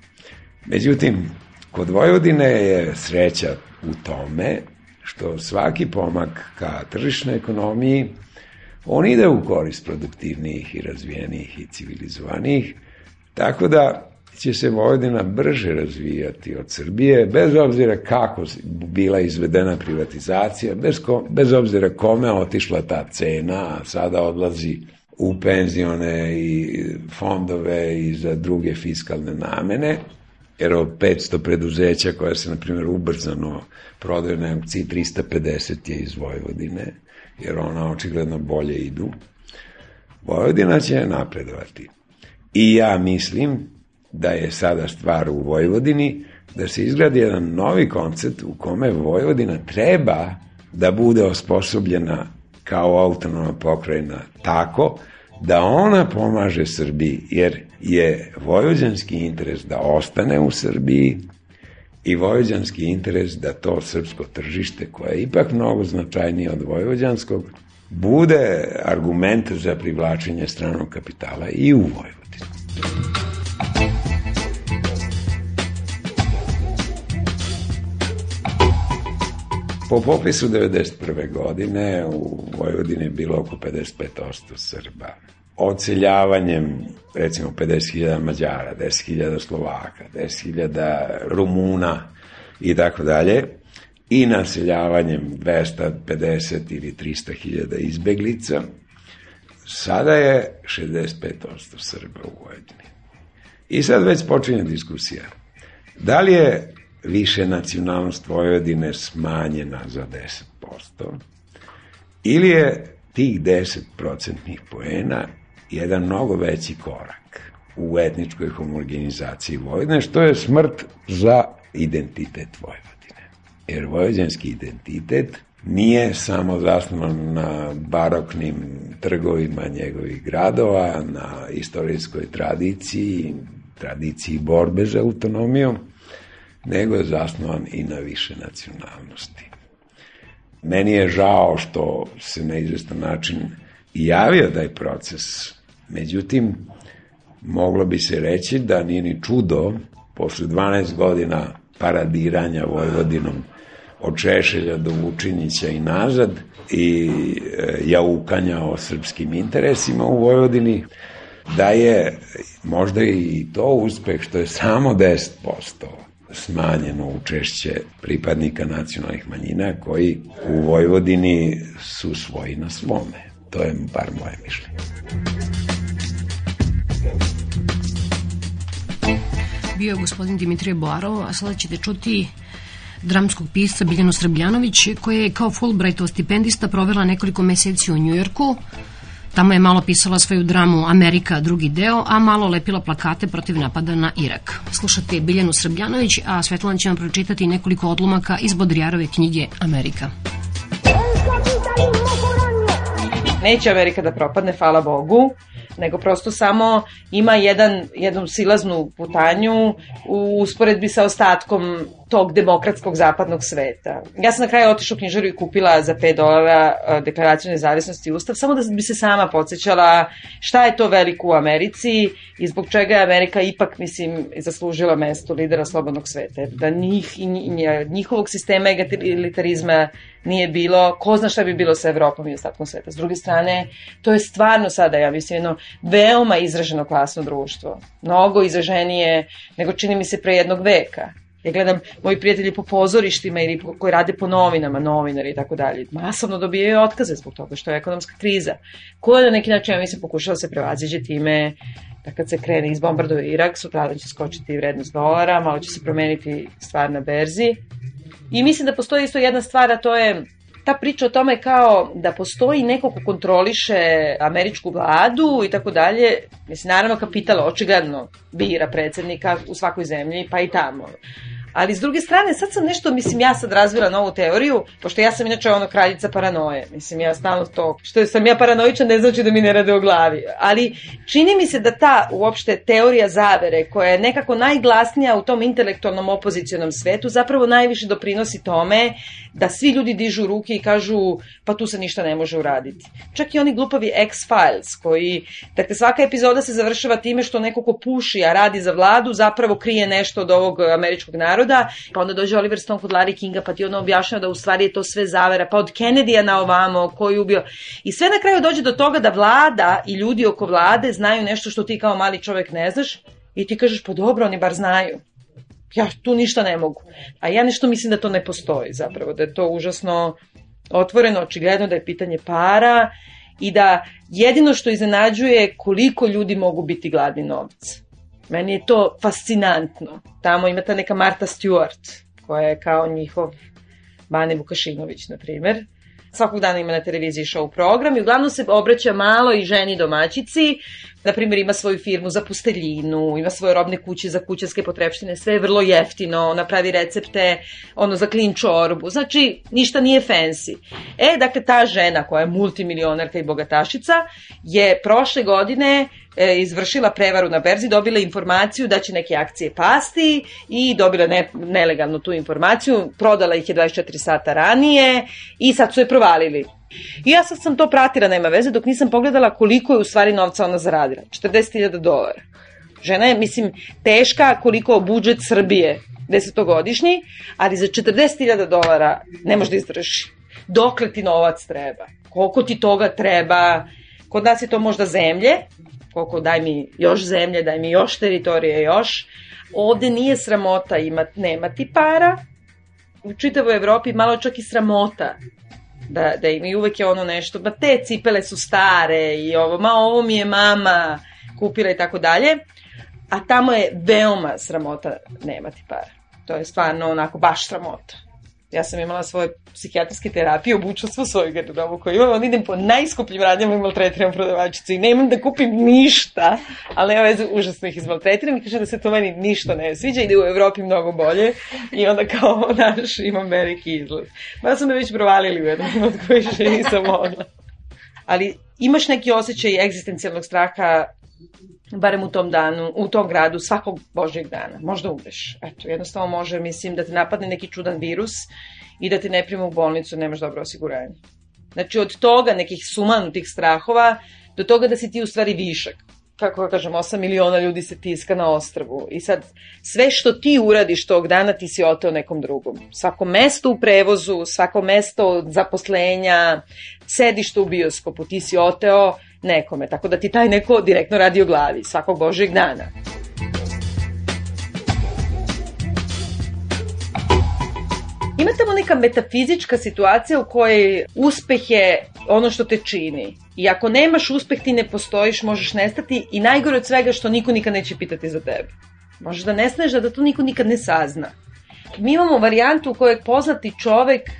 Speaker 11: Međutim, kod Vojvodine je sreća u tome što svaki pomak ka tržišnoj ekonomiji on ide u korist produktivnijih i razvijenijih i civilizovanijih, tako da će se Vojvodina brže razvijati od Srbije, bez obzira kako bila izvedena privatizacija, bez, ko, bez obzira kome otišla ta cena, a sada odlazi u penzione i fondove i za druge fiskalne namene, jer od 500 preduzeća koja se, na primjer, ubrzano prodaju na aukciji, 350 je iz Vojvodine, jer ona očigledno bolje idu. Vojvodina će napredovati. I ja mislim da je sada stvar u Vojvodini da se izgradi jedan novi koncept u kome Vojvodina treba da bude osposobljena kao autonomna pokrajina tako da ona pomaže Srbiji, jer je vojvođanski interes da ostane u Srbiji i vojvođanski interes da to srpsko tržište, koje je ipak mnogo značajnije od vojvođanskog, bude argument za privlačenje stranog kapitala i u Vojvodini. Po popisu 1991. godine u Vojvodini je bilo oko 55% Srba. Oceljavanjem, recimo, 50.000 Mađara, 10.000 Slovaka, 10.000 Rumuna i tako dalje, i naseljavanjem 250 ili 300.000 izbeglica, sada je 65% Srba u Vojvodini. I sad već počinje diskusija. Da li je više nacionalnost Vojvodine smanjena za 10%, ili je tih 10 procentnih poena jedan mnogo veći korak u etničkoj homogenizaciji Vojvodine, što je smrt za identitet Vojvodine. Jer vojvođanski identitet nije samo zasnovan na baroknim trgovima njegovih gradova, na istorijskoj tradiciji, tradiciji borbe za autonomijom, nego je zasnovan i na više nacionalnosti. Meni je žao što se na izvestan način javio taj proces, međutim, moglo bi se reći da nije ni čudo, posle 12 godina paradiranja Vojvodinom od Češelja do Vučinića i nazad i e, jaukanja o srpskim interesima u Vojvodini, da je možda i to uspeh što je samo 10% smanjeno učešće pripadnika nacionalnih manjina koji u Vojvodini su svoji na svome. To je bar moje mišljenje.
Speaker 8: Bio je gospodin Dimitrije Boarov, a sada ćete čuti dramskog pisca Biljanu Srbljanović, koja je kao Fulbrightov stipendista provela nekoliko meseci u Njujorku, Tamo je malo pisala svoju dramu Amerika, drugi deo, a malo lepila plakate protiv napada na Irak. Slušate Biljanu Srbljanović, a Svetlana će vam pročitati nekoliko odlomaka iz Bodrijarove knjige Amerika.
Speaker 12: Neće Amerika da propadne, hvala Bogu nego prosto samo ima jedan, jednu silaznu putanju u usporedbi sa ostatkom tog demokratskog zapadnog sveta. Ja sam na kraju otišla u knjižaru i kupila za 5 dolara deklaraciju nezavisnosti i ustav, samo da bi se sama podsjećala šta je to veliko u Americi i zbog čega je Amerika ipak, mislim, zaslužila mesto lidera slobodnog sveta. Da njih, njihovog sistema egalitarizma nije bilo, ko zna šta bi bilo sa Evropom i ostatkom sveta. S druge strane, to je stvarno sada, ja mislim, jedno veoma izraženo klasno društvo. Mnogo izraženije nego čini mi se pre jednog veka. Ja gledam moji prijatelji po pozorištima ili koji rade po novinama, novinari i tako dalje. Masovno dobijaju otkaze zbog toga što je ekonomska kriza. Koja na neki način, ja mislim, pokušala da se prevaziđe time da kad se krene iz bombardova Irak, sutradan će skočiti vrednost dolara, malo će se promeniti stvar na berzi. I mislim da postoji isto jedna stvar, a to je ta priča o tome kao da postoji neko ko kontroliše američku vladu i tako dalje, mislim, naravno kapital očigledno bira predsednika u svakoj zemlji, pa i tamo. Ali s druge strane, sad sam nešto, mislim, ja sad razvila novu teoriju, pošto ja sam inače ono kraljica paranoje. Mislim, ja stalno to, što sam ja paranoičan ne znači da mi ne rade o glavi. Ali čini mi se da ta uopšte teorija zavere, koja je nekako najglasnija u tom intelektualnom opozicionom svetu, zapravo najviše doprinosi tome da svi ljudi dižu ruke i kažu pa tu se ništa ne može uraditi. Čak i oni glupavi X-Files koji, dakle svaka epizoda se završava time što neko ko puši, a radi za vladu, zapravo krije nešto od ovog američkog naroda, pa onda dođe Oliver Stone kod Larry Kinga, pa ti ono objašnjava da u stvari je to sve zavera, pa od Kennedyja na ovamo, koji ubio. I sve na kraju dođe do toga da vlada i ljudi oko vlade znaju nešto što ti kao mali čovek ne znaš i ti kažeš pa dobro, oni bar znaju ja tu ništa ne mogu. A ja nešto mislim da to ne postoji zapravo, da je to užasno otvoreno, očigledno da je pitanje para i da jedino što iznenađuje koliko ljudi mogu biti gladni novca. Meni je to fascinantno. Tamo ima ta neka Marta Stewart, koja je kao njihov Bane Vukašinović, na primer. Svakog dana ima na televiziji show program i uglavnom se obraća malo i ženi domaćici na primjer ima svoju firmu za pusteljinu, ima svoje robne kuće za kućanske potrepštine, sve je vrlo jeftino, ona pravi recepte ono za klin čorbu, znači ništa nije fancy. E, dakle, ta žena koja je multimilionarka i bogatašica je prošle godine e, izvršila prevaru na berzi, dobila informaciju da će neke akcije pasti i dobila ne, nelegalno tu informaciju, prodala ih je 24 sata ranije i sad su je provalili. I ja sad sam to pratila, nema veze, dok nisam pogledala koliko je u stvari novca ona zaradila. 40.000 dolara. Žena je, mislim, teška koliko budžet Srbije, desetogodišnji, ali za 40.000 dolara ne može da izdrži. Dokle ti novac treba? Koliko ti toga treba? Kod nas je to možda zemlje, koliko daj mi još zemlje, daj mi još teritorije još. Ovde nije sramota imat, nemati para, u čitavoj Evropi malo čak i sramota da, da im i uvek je ono nešto, ba te cipele su stare i ovo, ma ovo mi je mama kupila i tako dalje, a tamo je veoma sramota nemati para. To je stvarno onako baš sramota. Ja sam imala svoje psihijatrijske terapije, obučila svu svoju garderobu koju imam, onda idem po najskupljim radnjama i maltretiram prodavačicu i nemam da kupim ništa, ali nema veze, užasno ih izmaltretiram i kažem da se to meni ništa ne sviđa i da u Evropi mnogo bolje i onda kao naš imam veliki izlaz. Ma su me već provalili u jednom od koji više nisam mogla. Ali imaš neki osjećaj egzistencijalnog straha barem u tom danu, u tom gradu, svakog božjeg dana. Možda umreš. Eto, jednostavno može, mislim, da te napadne neki čudan virus i da te ne prima u bolnicu, nemaš dobro osiguranje. Znači, od toga nekih sumanutih strahova do toga da si ti u stvari višak. Kako da kažem, 8 miliona ljudi se tiska na ostrvu. I sad, sve što ti uradiš tog dana, ti si oteo nekom drugom. Svako mesto u prevozu, svako mesto zaposlenja, sedište u bioskopu, ti si oteo nekome, tako da ti taj neko direktno radi o glavi svakog božeg dana. Ima tamo neka metafizička situacija u kojoj uspeh je ono što te čini. I ako nemaš uspeh, ti ne postojiš, možeš nestati i najgore od svega što niko nikad neće pitati za tebe. Možeš da nestaneš, da to niko nikad ne sazna. Mi imamo varijantu u kojoj poznati čovek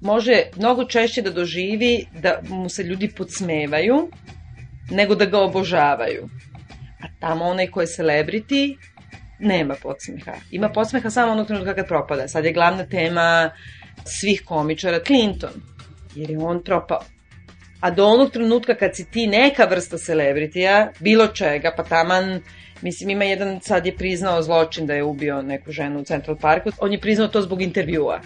Speaker 12: može mnogo češće da doživi da mu se ljudi podsmevaju, nego da ga obožavaju. A tamo onaj ko je celebrity nema podsmeha. Ima podsmeha samo onog trenutka kad propada. Sad je glavna tema svih komičara Clinton, jer je on propao. A do onog trenutka kad si ti neka vrsta celebritija, bilo čega, pa taman, mislim ima jedan, sad je priznao zločin da je ubio neku ženu u Central Parku, on je priznao to zbog intervjua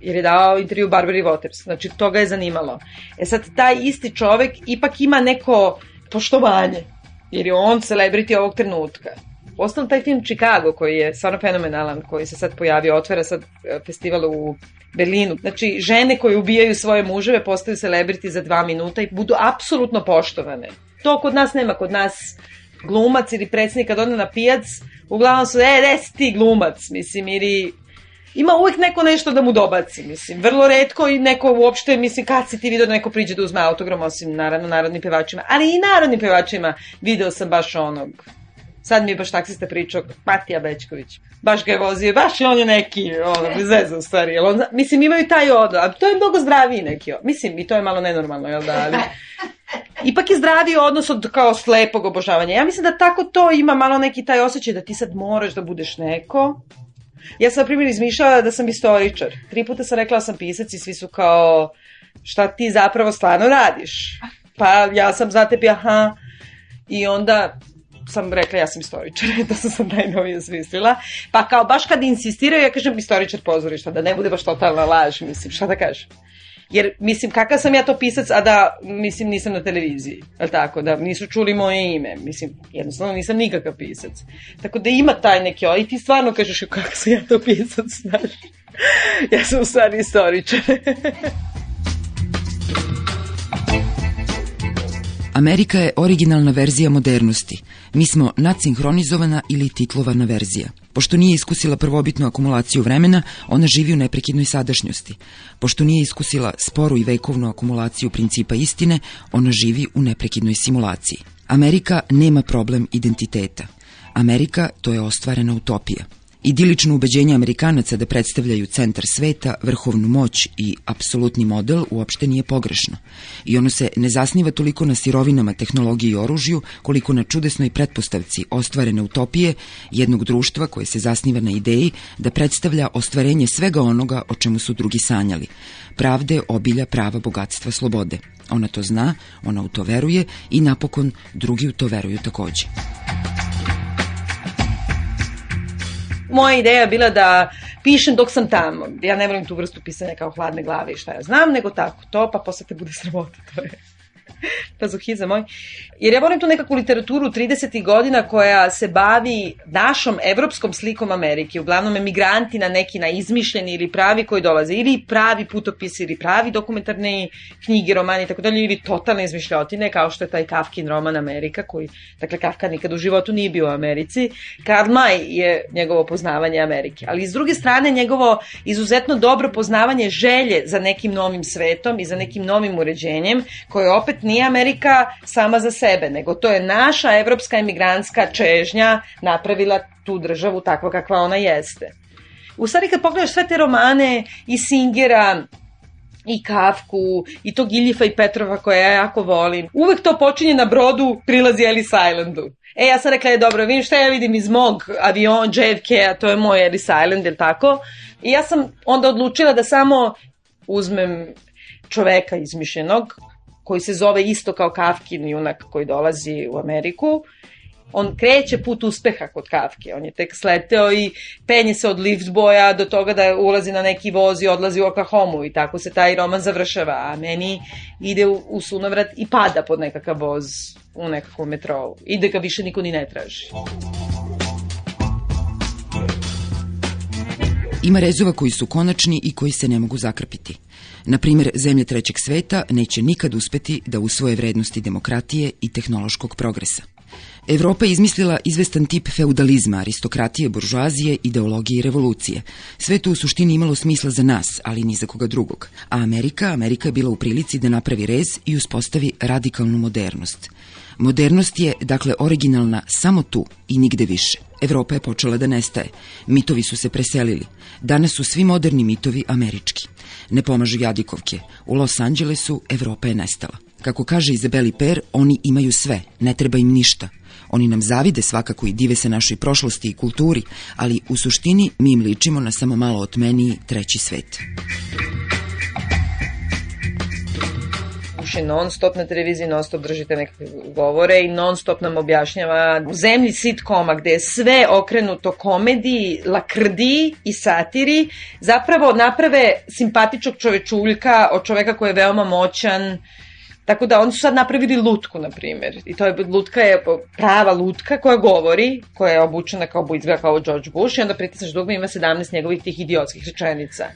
Speaker 12: jer je dao intervju Barbary Waters. Znači, to ga je zanimalo. E sad, taj isti čovek ipak ima neko poštovanje, jer je on celebrity ovog trenutka. Ostalo taj film Chicago, koji je stvarno fenomenalan, koji se sad pojavio, otvara sad e, festival u Berlinu. Znači, žene koje ubijaju svoje muževe postaju celebrity za dva minuta i budu apsolutno poštovane. To kod nas nema, kod nas glumac ili predsednik kad ode na pijac, uglavnom su, e, gde si ti glumac, mislim, ili ima uvek neko nešto da mu dobaci, mislim. Vrlo redko i neko uopšte, mislim, kad si ti video da neko priđe da uzme autogram, osim naravno narodnim pevačima, ali i narodnim pevačima video sam baš onog. Sad mi je baš taksista pričao, Matija Bečković. Baš ga je vozio, baš je on je neki, ono, zezao stvari. Jel on, mislim, imaju taj odnos, a to je mnogo zdraviji neki, mislim, i to je malo nenormalno, jel da, ali... Ipak je zdraviji odnos od kao slepog obožavanja. Ja mislim da tako to ima malo neki taj osjećaj da ti sad moraš da budeš neko, Ja sam, na primjer, izmišljala da sam istoričar. Tri puta sam rekla da sam pisac i svi su kao, šta ti zapravo stvarno radiš? Pa ja sam za tebi, aha. I onda sam rekla ja sam istoričar, to sam sam najnovije smislila. Pa kao baš kad insistiraju, ja kažem istoričar pozorišta, da ne bude baš totalna laž, mislim, šta da kažem. Jer, mislim, kakav sam ja to pisac, a da, mislim, nisam na televiziji, ali tako, da nisu čuli moje ime, mislim, jednostavno nisam nikakav pisac. Tako da ima taj neki, i ti stvarno kažeš kakav sam ja to pisac, znaš. ja sam u stvari istoričar.
Speaker 13: Amerika je originalna verzija modernosti. Mi smo nadsinhronizovana ili titlovana verzija. Pošto nije iskusila prvobitnu akumulaciju vremena, ona živi u neprekidnoj sadašnjosti. Pošto nije iskusila sporu i vekovnu akumulaciju principa istine, ona živi u neprekidnoj simulaciji. Amerika nema problem identiteta. Amerika to je ostvarena utopija. Idilično ubeđenje Amerikanaca da predstavljaju centar sveta, vrhovnu moć i apsolutni model uopšte nije pogrešno. I ono se ne zasniva toliko na sirovinama tehnologiji i oružju, koliko na čudesnoj pretpostavci ostvarene utopije jednog društva koje se zasniva na ideji da predstavlja ostvarenje svega onoga o čemu su drugi sanjali. Pravde, obilja, prava, bogatstva, slobode. Ona to zna, ona u to veruje i napokon drugi u to veruju takođe.
Speaker 12: Moja ideja bila da pišem dok sam tamo. Ja ne volim tu vrstu pisanja kao hladne glave i šta ja znam, nego tako to, pa posle te bude sramota. To je pazuhiza moj. Jer ja volim tu nekakvu literaturu 30. godina koja se bavi našom evropskom slikom Amerike. Uglavnom emigranti na neki na izmišljeni ili pravi koji dolaze. Ili pravi putopisi ili pravi dokumentarne knjige, romani i tako dalje. Ili totalne izmišljotine kao što je taj Kafkin roman Amerika koji, dakle Kafka nikad u životu nije bio u Americi. Karl May je njegovo poznavanje Amerike. Ali s druge strane njegovo izuzetno dobro poznavanje želje za nekim novim svetom i za nekim novim uređenjem koje opet nije Amerika sama za sebe, nego to je naša evropska emigrantska čežnja napravila tu državu takva kakva ona jeste. U stvari kad pogledaš sve te romane i Singera, i Kafku, i tog Iljifa i Petrova koje ja jako volim. Uvek to počinje na brodu, prilazi Ellis Islandu. E, ja sam rekla, je dobro, vidim šta ja vidim iz mog avion JFK-a, to je moj Ellis Island, je tako? I ja sam onda odlučila da samo uzmem čoveka izmišljenog, koji se zove isto kao Kafkin junak koji dolazi u Ameriku, on kreće put uspeha kod Kafke. On je tek sleteo i penje se od liftboja do toga da ulazi na neki voz i odlazi u Oklahoma i tako se taj roman završava. A meni ide u, u sunovrat i pada pod nekakav voz u nekakvom metrovu. I da ga više niko ni ne traži.
Speaker 13: Ima rezova koji su konačni i koji se ne mogu zakrpiti. Na primjer, zemlje trećeg sveta neće nikad uspeti da usvoje vrednosti demokratije i tehnološkog progresa. Evropa je izmislila izvestan tip feudalizma, aristokratije, buržuazije, ideologije i revolucije. Sve to u suštini imalo smisla za nas, ali ni za koga drugog. A Amerika, Amerika je bila u prilici da napravi rez i uspostavi radikalnu modernost. Modernost je, dakle, originalna samo tu i nigde više. Evropa je počela da nestaje. Mitovi su se preselili. Danas su svi moderni mitovi američki. Ne pomažu jadikovke. U Los Angelesu Evropa je nestala. Kako kaže Izabeli Per, oni imaju sve, ne treba im ništa. Oni nam zavide svakako i dive se našoj prošlosti i kulturi, ali u suštini mi im ličimo na samo malo otmeniji treći svet.
Speaker 12: Sluša non stop na televiziji, non stop držite nekakve govore i non stop nam objašnjava u zemlji sitkoma gde je sve okrenuto komediji, lakrdi i satiri, zapravo naprave simpatičnog čovečuljka od čoveka koji je veoma moćan, Tako da oni su sad napravili lutku, na primjer. I to je, lutka je prava lutka koja govori, koja je obučena kao, izgleda kao George Bush i onda pritisneš dugme ima 17 njegovih tih idiotskih rečenica.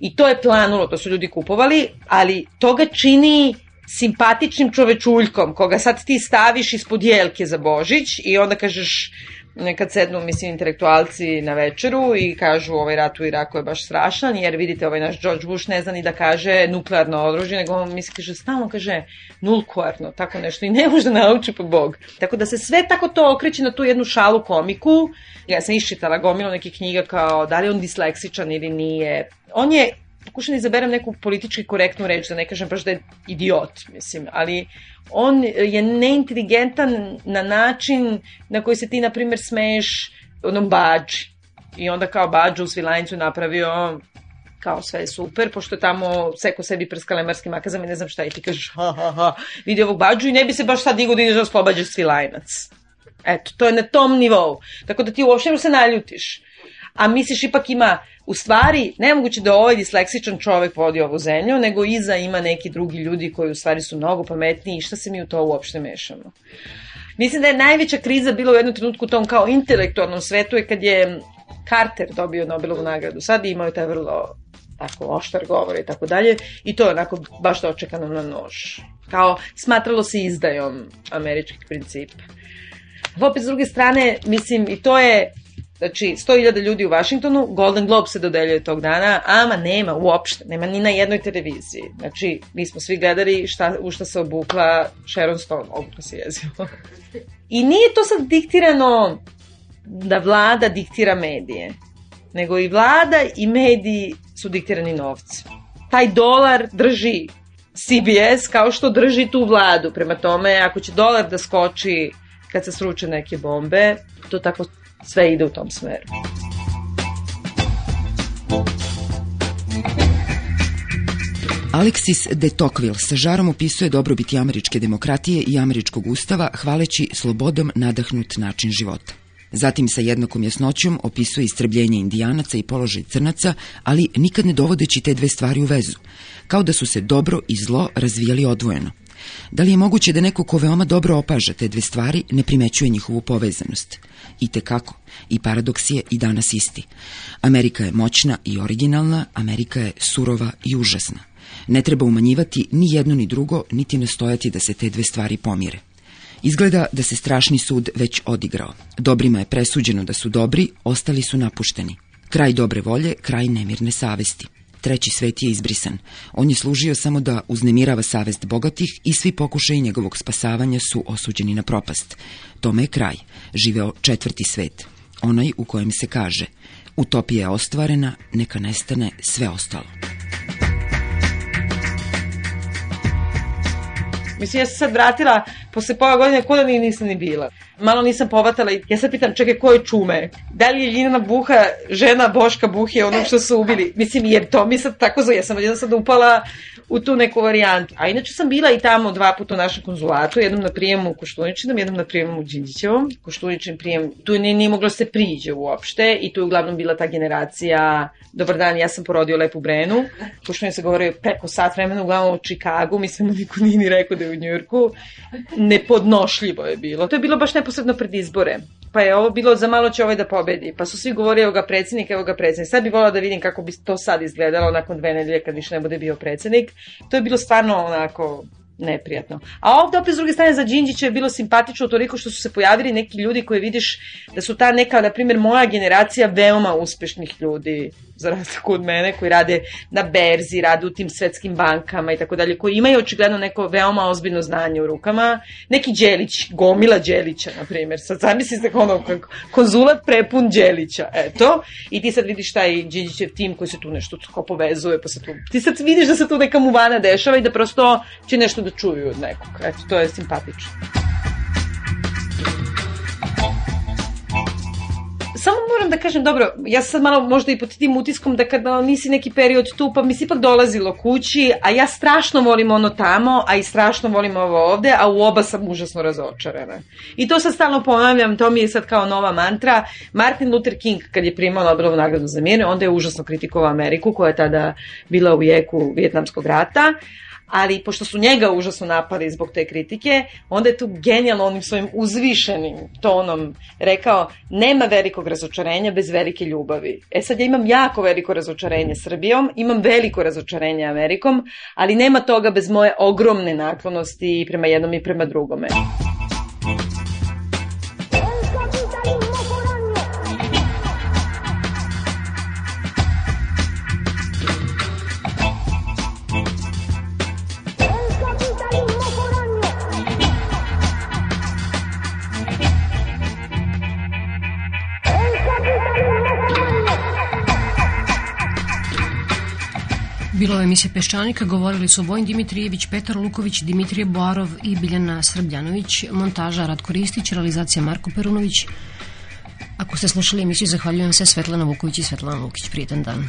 Speaker 12: I to je planulo, to su ljudi kupovali, ali to ga čini simpatičnim čovečuljkom koga sad ti staviš ispod jelke za Božić i onda kažeš nekad sednu, mislim, intelektualci na večeru i kažu ovaj rat u Iraku je baš strašan, jer vidite, ovaj naš George Bush ne zna ni da kaže nuklearno oružje, nego on misli, kaže, stalno kaže nulkuarno, tako nešto, i ne može da nauči po Bog. Tako da se sve tako to okreće na tu jednu šalu komiku. Ja sam iščitala gomilo nekih knjiga kao da li on disleksičan ili nije. On je pokušam da izaberem neku politički korektnu reč, da ne kažem baš da je idiot, mislim, ali on je neinteligentan na način na koji se ti, na primjer, smeješ onom bađi. I onda kao Bađu u Svilajnicu napravio kao sve je super, pošto je tamo seko sebi prskalemarski makazam i ne znam šta i ti kažeš ha ha ha, vidi ovog Bađu i ne bi se baš sad digo da ideš da oslobađaš Svilajnac. Eto, to je na tom nivou. Tako da ti uopšte se naljutiš. A misliš ipak ima, u stvari, nemoguće da ovaj disleksičan čovek vodi ovu zemlju, nego iza ima neki drugi ljudi koji u stvari su mnogo pametniji i šta se mi u to uopšte mešamo. Mislim da je najveća kriza bila u jednom trenutku u tom kao intelektualnom svetu je kad je Carter dobio Nobelovu nagradu. Sad imao je taj vrlo tako oštar govor i tako dalje i to je onako baš dočekano na nož. Kao smatralo se izdajom američkih principa. Opet s druge strane, mislim, i to je Znači, 100.000 ljudi u Vašingtonu, Golden Globe se dodeljuje tog dana, ama nema uopšte, nema ni na jednoj televiziji. Znači, mi smo svi gledali šta, u šta se obukla Sharon Stone, obukla se jezivo. I nije to sad diktirano da vlada diktira medije, nego i vlada i mediji su diktirani novci. Taj dolar drži CBS kao što drži tu vladu. Prema tome, ako će dolar da skoči kad se sruče neke bombe, to tako sve ide u tom smeru.
Speaker 13: Alexis de Tocqueville sa žarom opisuje dobrobiti američke demokratije i američkog ustava hvaleći slobodom nadahnut način života. Zatim sa jednakom jasnoćom opisuje istrbljenje indijanaca i položaj crnaca, ali nikad ne dovodeći te dve stvari u vezu, kao da su se dobro i zlo razvijali odvojeno. Da li je moguće da neko ko veoma dobro opaža te dve stvari ne primećuje njihovu povezanost? I te kako. I paradoks je i danas isti. Amerika je moćna i originalna, Amerika je surova i užasna. Ne treba umanjivati ni jedno ni drugo, niti nastojati da se te dve stvari pomire. Izgleda da se strašni sud već odigrao. Dobrima je presuđeno da su dobri, ostali su napušteni. Kraj dobre volje, kraj nemirne savesti. Treći svet je izbrisan. On je služio samo da uznemirava savest bogatih i svi pokušaji njegovog spasavanja su osuđeni na propast. Tome je kraj. Živeo četvrti svet. Onaj u kojem se kaže Utopija je ostvarena, neka nestane sve ostalo.
Speaker 12: Mislim, ja sam sad vratila posle pola godine kod da ni nisam ni bila. Malo nisam povatala i ja sad pitam, čekaj, ko je čume? Da li je Ljiljana Buha žena Boška Buhe, onog što su ubili? Mislim, jer to mi sad tako zove. Ja sam jedan sad upala u tu neku varijantu. A inače sam bila i tamo dva puta u našem konzulatu, jednom na prijemu u Koštuničinom, jednom na prijemu u Đinđićevom. Koštuničin prijem, tu nije, nije moglo se priđe uopšte i tu je uglavnom bila ta generacija, dobar dan, ja sam porodio Lepu Brenu. Koštunin se govorio preko sat vremena uglavnom u Čikagu, mislim da niko nije ni rekao da je u Njurku. Nepodnošljivo je bilo. To je bilo baš neposredno pred izbore pa je ovo bilo za malo će ovaj da pobedi. Pa su svi govorili evo ga predsednik, evo ga predsednik. Sad bi volao da vidim kako bi to sad izgledalo nakon dve nedelje kad više ne bude bio predsednik. To je bilo stvarno onako neprijatno. A ovde opet s druge strane za Đinđića je bilo simpatično toliko što su se pojavili neki ljudi koji vidiš da su ta neka, na primjer, moja generacija veoma uspešnih ljudi za razliku od mene, koji rade na berzi, rade u tim svetskim bankama i tako dalje, koji imaju očigledno neko veoma ozbiljno znanje u rukama. Neki Đelić, gomila Đelića, na primjer. Sad zamislite ono, konzulat prepun Đelića, eto. I ti sad vidiš taj Đinđićev tim koji se tu nešto tako povezuje, pa se tu... Ti sad vidiš da se tu neka muvana dešava i da prosto će nešto da čuju od nekog. Eto, to je simpatično. Samo moram da kažem, dobro, ja sam malo možda i pod tim utiskom da kada nisi neki period tu, pa mi se ipak dolazilo kući, a ja strašno volim ono tamo, a i strašno volim ovo ovde, a u oba sam užasno razočarana. I to sad stalno ponavljam, to mi je sad kao nova mantra. Martin Luther King, kad je primao Nobelovu nagradu za mir, onda je užasno kritikovao Ameriku, koja je tada bila u jeku Vjetnamskog rata, ali pošto su njega užasno napali zbog te kritike, onda je tu genijalno onim svojim uzvišenim tonom rekao nema velikog razočarenja bez velike ljubavi. E sad ja imam jako veliko razočarenje Srbijom, imam veliko razočarenje Amerikom, ali nema toga bez moje ogromne naklonosti prema jednom i prema drugome.
Speaker 8: Pljuškove mi se peščanika govorili su Vojn Dimitrijević, Petar Luković, Dimitrije Boarov i Biljana Srbljanović, montaža Rad Koristić, realizacija Marko Perunović. Ako ste slušali emisiju, zahvaljujem se Svetlana Vuković i Svetlana Lukić. Prijetan dan.